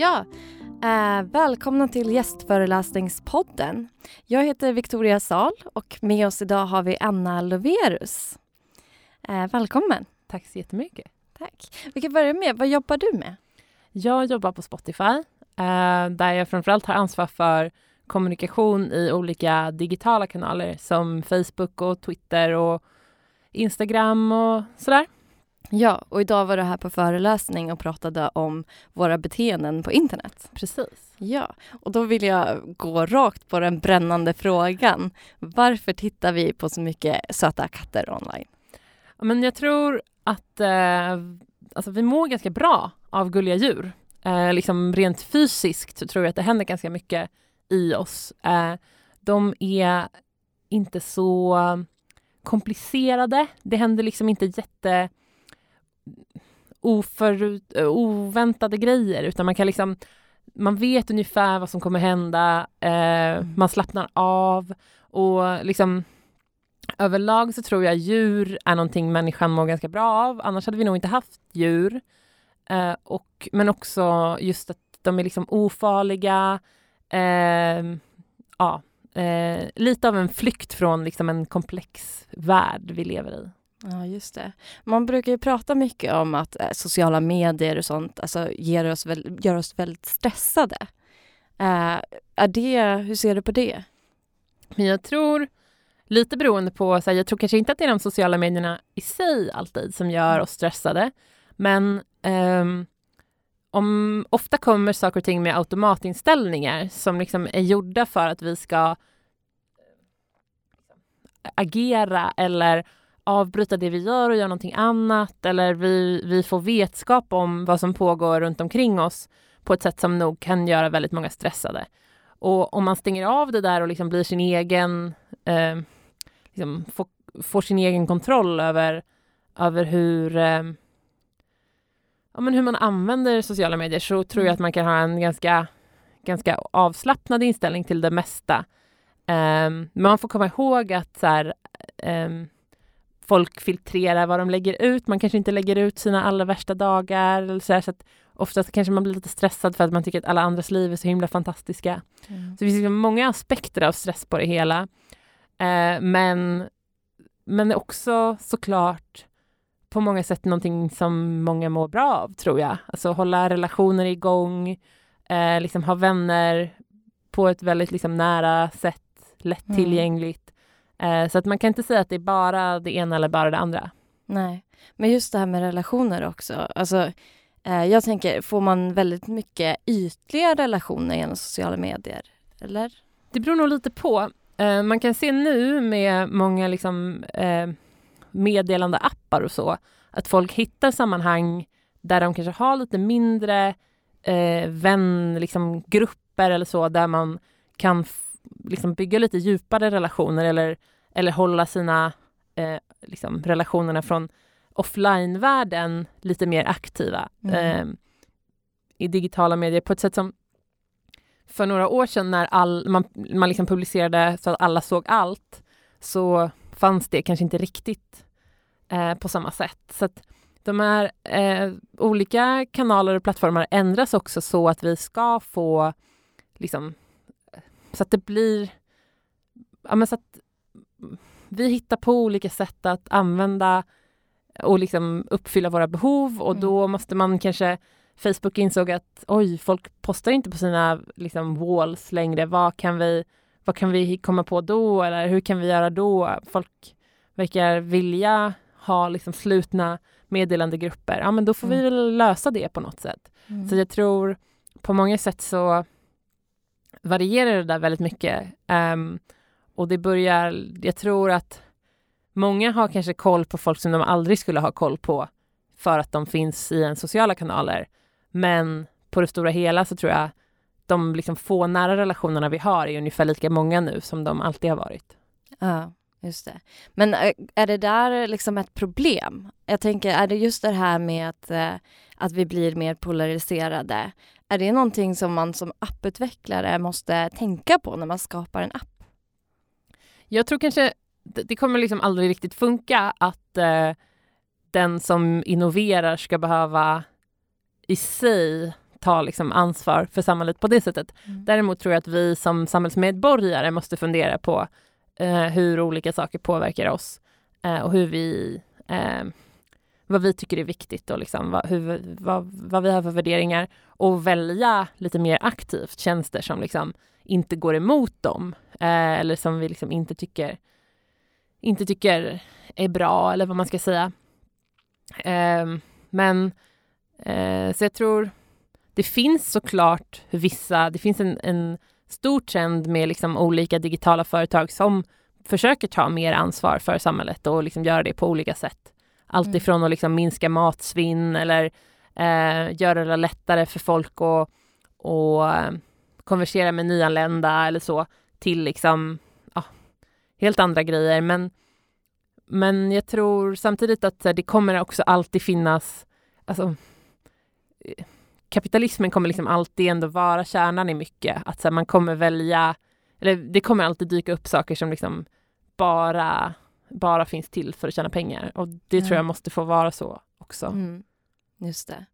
Ja, eh, välkomna till gästföreläsningspodden. Jag heter Victoria Sal och med oss idag har vi Anna Loverus. Eh, välkommen. Tack så jättemycket. Tack. Vi kan börja med, vad jobbar du med? Jag jobbar på Spotify eh, där jag framförallt har ansvar för kommunikation i olika digitala kanaler som Facebook och Twitter och Instagram och sådär. Ja, och idag var du här på föreläsning och pratade om våra beteenden på internet. Precis. Ja, och då vill jag gå rakt på den brännande frågan. Varför tittar vi på så mycket söta katter online? Men jag tror att eh, alltså vi mår ganska bra av gulliga djur. Eh, liksom rent fysiskt så tror jag att det händer ganska mycket i oss. Eh, de är inte så komplicerade. Det händer liksom inte jätte oförut, oväntade grejer utan man kan liksom man vet ungefär vad som kommer hända, eh, man slappnar av och liksom överlag så tror jag djur är någonting människan mår ganska bra av, annars hade vi nog inte haft djur. Eh, och, men också just att de är liksom ofarliga, eh, ja, eh, lite av en flykt från liksom en komplex värld vi lever i. Ja, just det. Man brukar ju prata mycket om att eh, sociala medier och sånt alltså, ger oss väl, gör oss väldigt stressade. Eh, är det, hur ser du på det? Men jag tror, lite beroende på, så här, jag tror kanske inte att det är de sociala medierna i sig alltid som gör mm. oss stressade, men um, om, ofta kommer saker och ting med automatinställningar som liksom är gjorda för att vi ska agera eller avbryta det vi gör och göra någonting annat eller vi, vi får vetskap om vad som pågår runt omkring oss på ett sätt som nog kan göra väldigt många stressade. Och om man stänger av det där och liksom blir sin egen, eh, liksom får, får, sin egen kontroll över, över hur, eh, ja, men hur man använder sociala medier så tror jag att man kan ha en ganska, ganska avslappnad inställning till det mesta. Eh, man får komma ihåg att så här, eh, folk filtrerar vad de lägger ut. Man kanske inte lägger ut sina allra värsta dagar. Eller så, här, så att oftast kanske man blir lite stressad för att man tycker att alla andras liv är så himla fantastiska. Mm. Så det finns liksom många aspekter av stress på det hela. Eh, men, men också såklart på många sätt någonting som många mår bra av, tror jag. Alltså hålla relationer igång, eh, liksom ha vänner på ett väldigt liksom, nära sätt, lättillgängligt. Eh, så att man kan inte säga att det är bara det ena eller bara det andra. Nej, men just det här med relationer också. Alltså, eh, jag tänker, får man väldigt mycket ytliga relationer genom sociala medier? Eller? Det beror nog lite på. Eh, man kan se nu med många liksom, eh, meddelande appar och så, att folk hittar sammanhang där de kanske har lite mindre eh, vängrupper liksom, eller så, där man kan liksom bygga lite djupare relationer eller, eller hålla sina eh, liksom relationerna från offline-världen lite mer aktiva mm. eh, i digitala medier på ett sätt som för några år sedan när all, man, man liksom publicerade så att alla såg allt så fanns det kanske inte riktigt eh, på samma sätt. Så att de här eh, olika kanaler och plattformar ändras också så att vi ska få liksom, så att det blir... Ja, men så att vi hittar på olika sätt att använda och liksom uppfylla våra behov och mm. då måste man kanske Facebook insåg att oj, folk postar inte på sina liksom, walls längre. Vad kan, vi, vad kan vi komma på då? Eller hur kan vi göra då? Folk verkar vilja ha liksom, slutna meddelandegrupper. Ja, men då får mm. vi väl lösa det på något sätt. Mm. Så jag tror på många sätt så varierar det där väldigt mycket. Um, och det börjar, jag tror att många har kanske koll på folk som de aldrig skulle ha koll på för att de finns i en sociala kanaler. Men på det stora hela så tror jag de liksom få nära relationerna vi har är ungefär lika många nu som de alltid har varit. Ja, just det. Men eh, är det där liksom ett problem? Jag tänker, är det just det här med att, eh, att vi blir mer polariserade? Är det någonting som man som apputvecklare måste tänka på när man skapar en app? Jag tror kanske det kommer liksom aldrig riktigt funka att eh, den som innoverar ska behöva i sig ta liksom ansvar för samhället på det sättet. Mm. Däremot tror jag att vi som samhällsmedborgare måste fundera på eh, hur olika saker påverkar oss eh, och hur vi, eh, vad vi tycker är viktigt och liksom vad, hur, vad, vad vi har för värderingar och välja lite mer aktivt tjänster som liksom inte går emot dem eh, eller som vi liksom inte tycker inte tycker är bra eller vad man ska säga. Eh, men eh, så jag tror det finns såklart vissa, det finns en, en stor trend med liksom olika digitala företag som försöker ta mer ansvar för samhället och liksom göra det på olika sätt. Allt Mm. ifrån att liksom minska matsvinn eller eh, göra det lättare för folk att och, eh, konversera med nyanlända eller så till liksom ja, helt andra grejer. Men, men jag tror samtidigt att det kommer också alltid finnas alltså, kapitalismen kommer liksom alltid ändå vara kärnan i mycket. Att så här, man kommer välja, eller det kommer alltid dyka upp saker som liksom bara, bara finns till för att tjäna pengar. Och det tror Ja. jag måste få vara så också. Mm. Just det.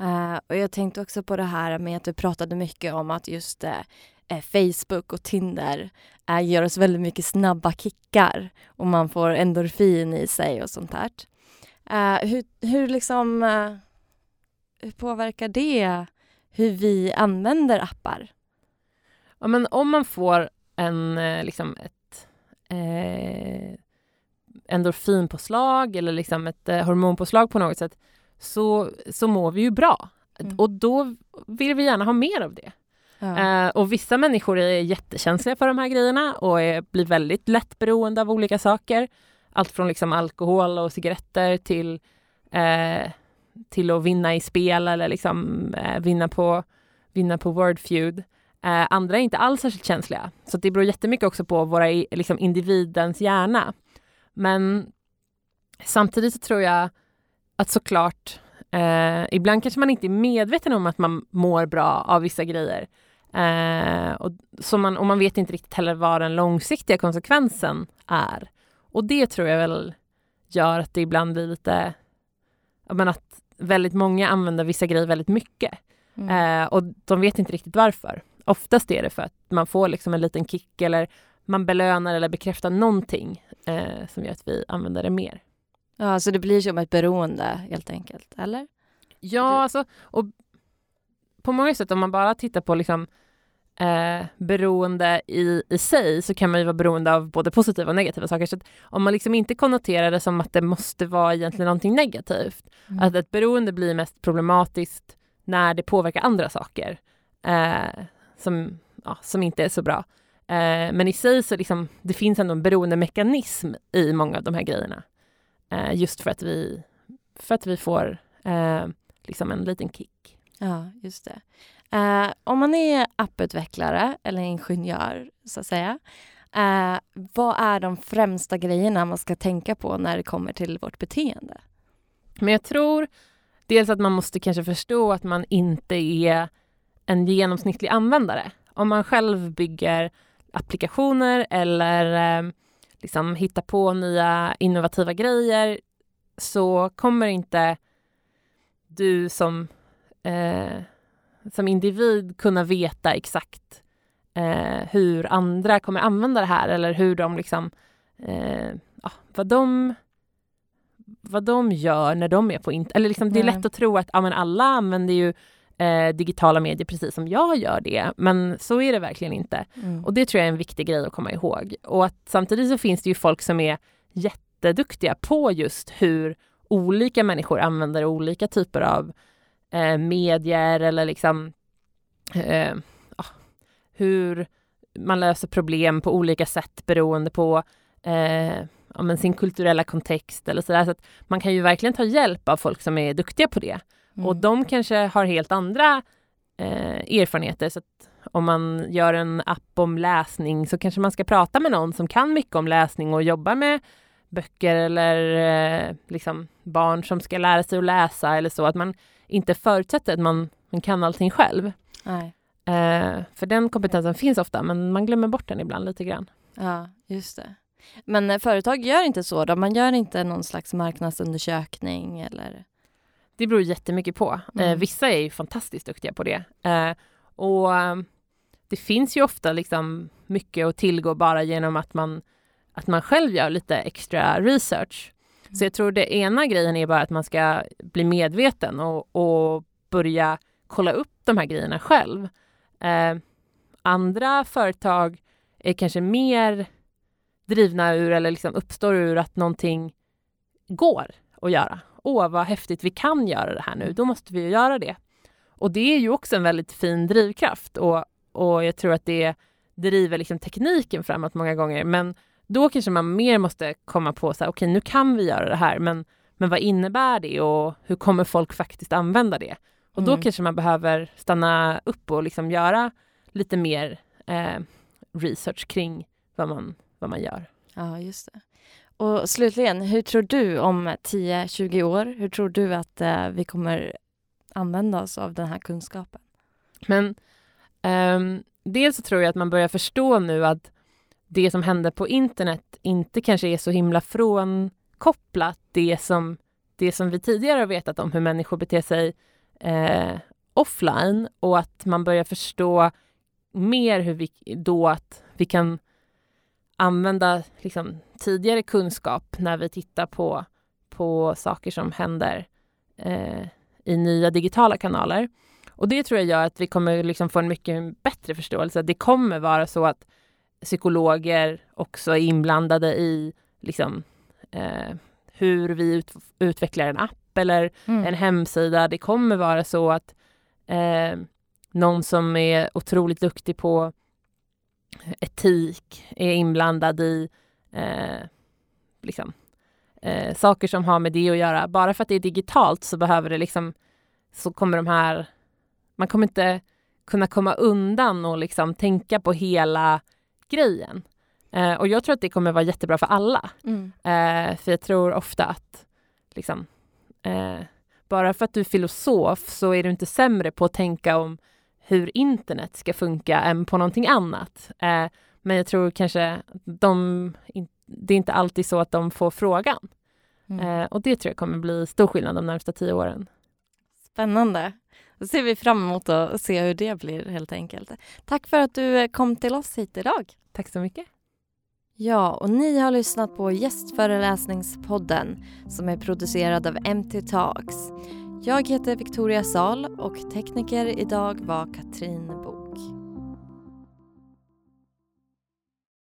Eh, och jag tänkte också på det här med att du pratade mycket om att just eh, Facebook och Tinder eh, ger oss väldigt mycket snabba kickar och man får endorfin i sig och sånt där. Hur, hur liksom hur påverkar det hur vi använder appar? Ja, men om man får en, liksom ett endorfinpåslag eller liksom ett eh, hormonpåslag på något sätt så, så mår vi ju bra. Mm. Och då vill vi gärna ha mer av det. Ja. Eh, och vissa människor är jättekänsliga för de här grejerna och är, blir väldigt lätt beroende av olika saker. Allt från liksom alkohol och cigaretter till, eh, till att vinna i spel eller liksom, eh, vinna, på, vinna på Wordfeud. Eh, andra är inte alls särskilt känsliga. Så det beror jättemycket också på våra, liksom, individens hjärna. Men samtidigt så tror jag att såklart, eh, ibland kanske man inte är medveten om att man mår bra av vissa grejer. Eh, och, så man, och man vet inte riktigt heller vad den långsiktiga konsekvensen är. Och det tror jag väl gör att det ibland blir lite, men att väldigt många använder vissa grejer väldigt mycket. Mm. Eh, och de vet inte riktigt varför. Oftast är det för att man får liksom en liten kick eller man belönar eller bekräftar någonting eh, som gör att vi använder det mer. Ja, så det blir som ett beroende helt enkelt, eller? Ja, Du- alltså, och på många sätt om man bara tittar på liksom, eh, beroende i, i sig så kan man ju vara beroende av både positiva och negativa saker. Så om man liksom inte konnoterar det som att det måste vara egentligen någonting negativt, Mm. att ett beroende blir mest problematiskt när det påverkar andra saker eh, som, ja, som inte är så bra. Eh, men i sig så liksom, det finns ändå en beroendemekanism i många av de här grejerna. Eh, just för att vi, för att vi får eh, liksom en liten kick. Ja, just det. Eh, om man är apputvecklare eller ingenjör, så att säga, eh, vad är de främsta grejerna man ska tänka på när det kommer till vårt beteende? Men jag tror dels att man måste kanske förstå att man inte är en genomsnittlig användare. Om man själv bygger applikationer eller eh, liksom hittar på nya innovativa grejer så kommer inte du som, eh, som individ kunna veta exakt eh, hur andra kommer använda det här eller hur de liksom, eh, ja, vad de vad de gör när de är på internet. Eller liksom, det är Nej. lätt att tro att ja, alla använder ju eh, digitala medier precis som jag gör det. Men så är det verkligen inte. Mm. Och det tror jag är en viktig grej att komma ihåg. Och att samtidigt så finns det ju folk som är jätteduktiga på just hur olika människor använder olika typer av eh, medier eller liksom eh, ja, hur man löser problem på olika sätt beroende på eh, ja, sin kulturella kontext eller sådär. Så att man kan ju verkligen ta hjälp av folk som är duktiga på det. Mm. Och de kanske har helt andra eh, erfarenheter. Så att om man gör en app om läsning så kanske man ska prata med någon som kan mycket om läsning och jobbar med böcker eller eh, liksom barn som ska lära sig att läsa eller så. Att man inte förutsätter att man, man kan allting själv. Nej. Eh, för den kompetensen finns ofta men man glömmer bort den ibland lite grann. Ja, just det. Men eh, företag gör inte så då? Man gör inte någon slags marknadsundersökning eller? Det beror jättemycket på. Mm. Eh, vissa är ju fantastiskt duktiga på det. Eh, och eh, det finns ju ofta liksom mycket att tillgå bara genom att man, att man själv gör lite extra research. Så jag tror det ena grejen är bara att man ska bli medveten och, och börja kolla upp de här grejerna själv. Eh, andra företag är kanske mer drivna ur eller liksom uppstår ur att någonting går att göra. Åh, vad häftigt, vi kan göra det här nu, då måste vi ju göra det. Och det är ju också en väldigt fin drivkraft och, och jag tror att det driver liksom tekniken framåt många gånger. Men då kanske man mer måste komma på så här, okej, okay, nu kan vi göra det här, men, men vad innebär det och hur kommer folk faktiskt använda det? Och då Mm. kanske man behöver stanna upp och liksom göra lite mer eh, research kring vad man, vad man gör. Ja, just det. Och slutligen, hur tror du om 10-20 år, hur tror du att eh, vi kommer använda oss av den här kunskapen? Men um, dels så tror jag att man börjar förstå nu att det som händer på internet inte kanske är så himla frånkopplat det som, det som vi tidigare har vetat om hur människor beter sig eh, offline och att man börjar förstå mer hur vi då att vi kan använda liksom, tidigare kunskap när vi tittar på, på saker som händer eh, i nya digitala kanaler. Och det tror jag gör att vi kommer liksom få en mycket bättre förståelse. Det kommer vara så att psykologer också är inblandade i liksom, eh, hur vi ut, utvecklar en app eller Mm. en hemsida. Det kommer vara så att eh, någon som är otroligt duktig på etik är inblandad i eh, liksom, eh, saker som har med det att göra. Bara för att det är digitalt så behöver det liksom så kommer de här man kommer inte kunna komma undan och liksom tänka på hela grejen. Eh, och jag tror att det kommer vara jättebra för alla. Mm. Eh, för jag tror ofta att liksom, eh, bara för att du är filosof så är du inte sämre på att tänka om hur internet ska funka än på någonting annat. Eh, men jag tror kanske de, det är inte alltid så att de får frågan. Mm. Eh, och det tror jag kommer bli stor skillnad de närmsta tio åren. Spännande. Då ser vi fram emot att se hur det blir helt enkelt. Tack för att du kom till oss hit idag. Tack så mycket. Ja, och ni har lyssnat på gästföreläsningspodden som är producerad av MT Talks. Jag heter Victoria Sal och tekniker idag var Katrin Bo.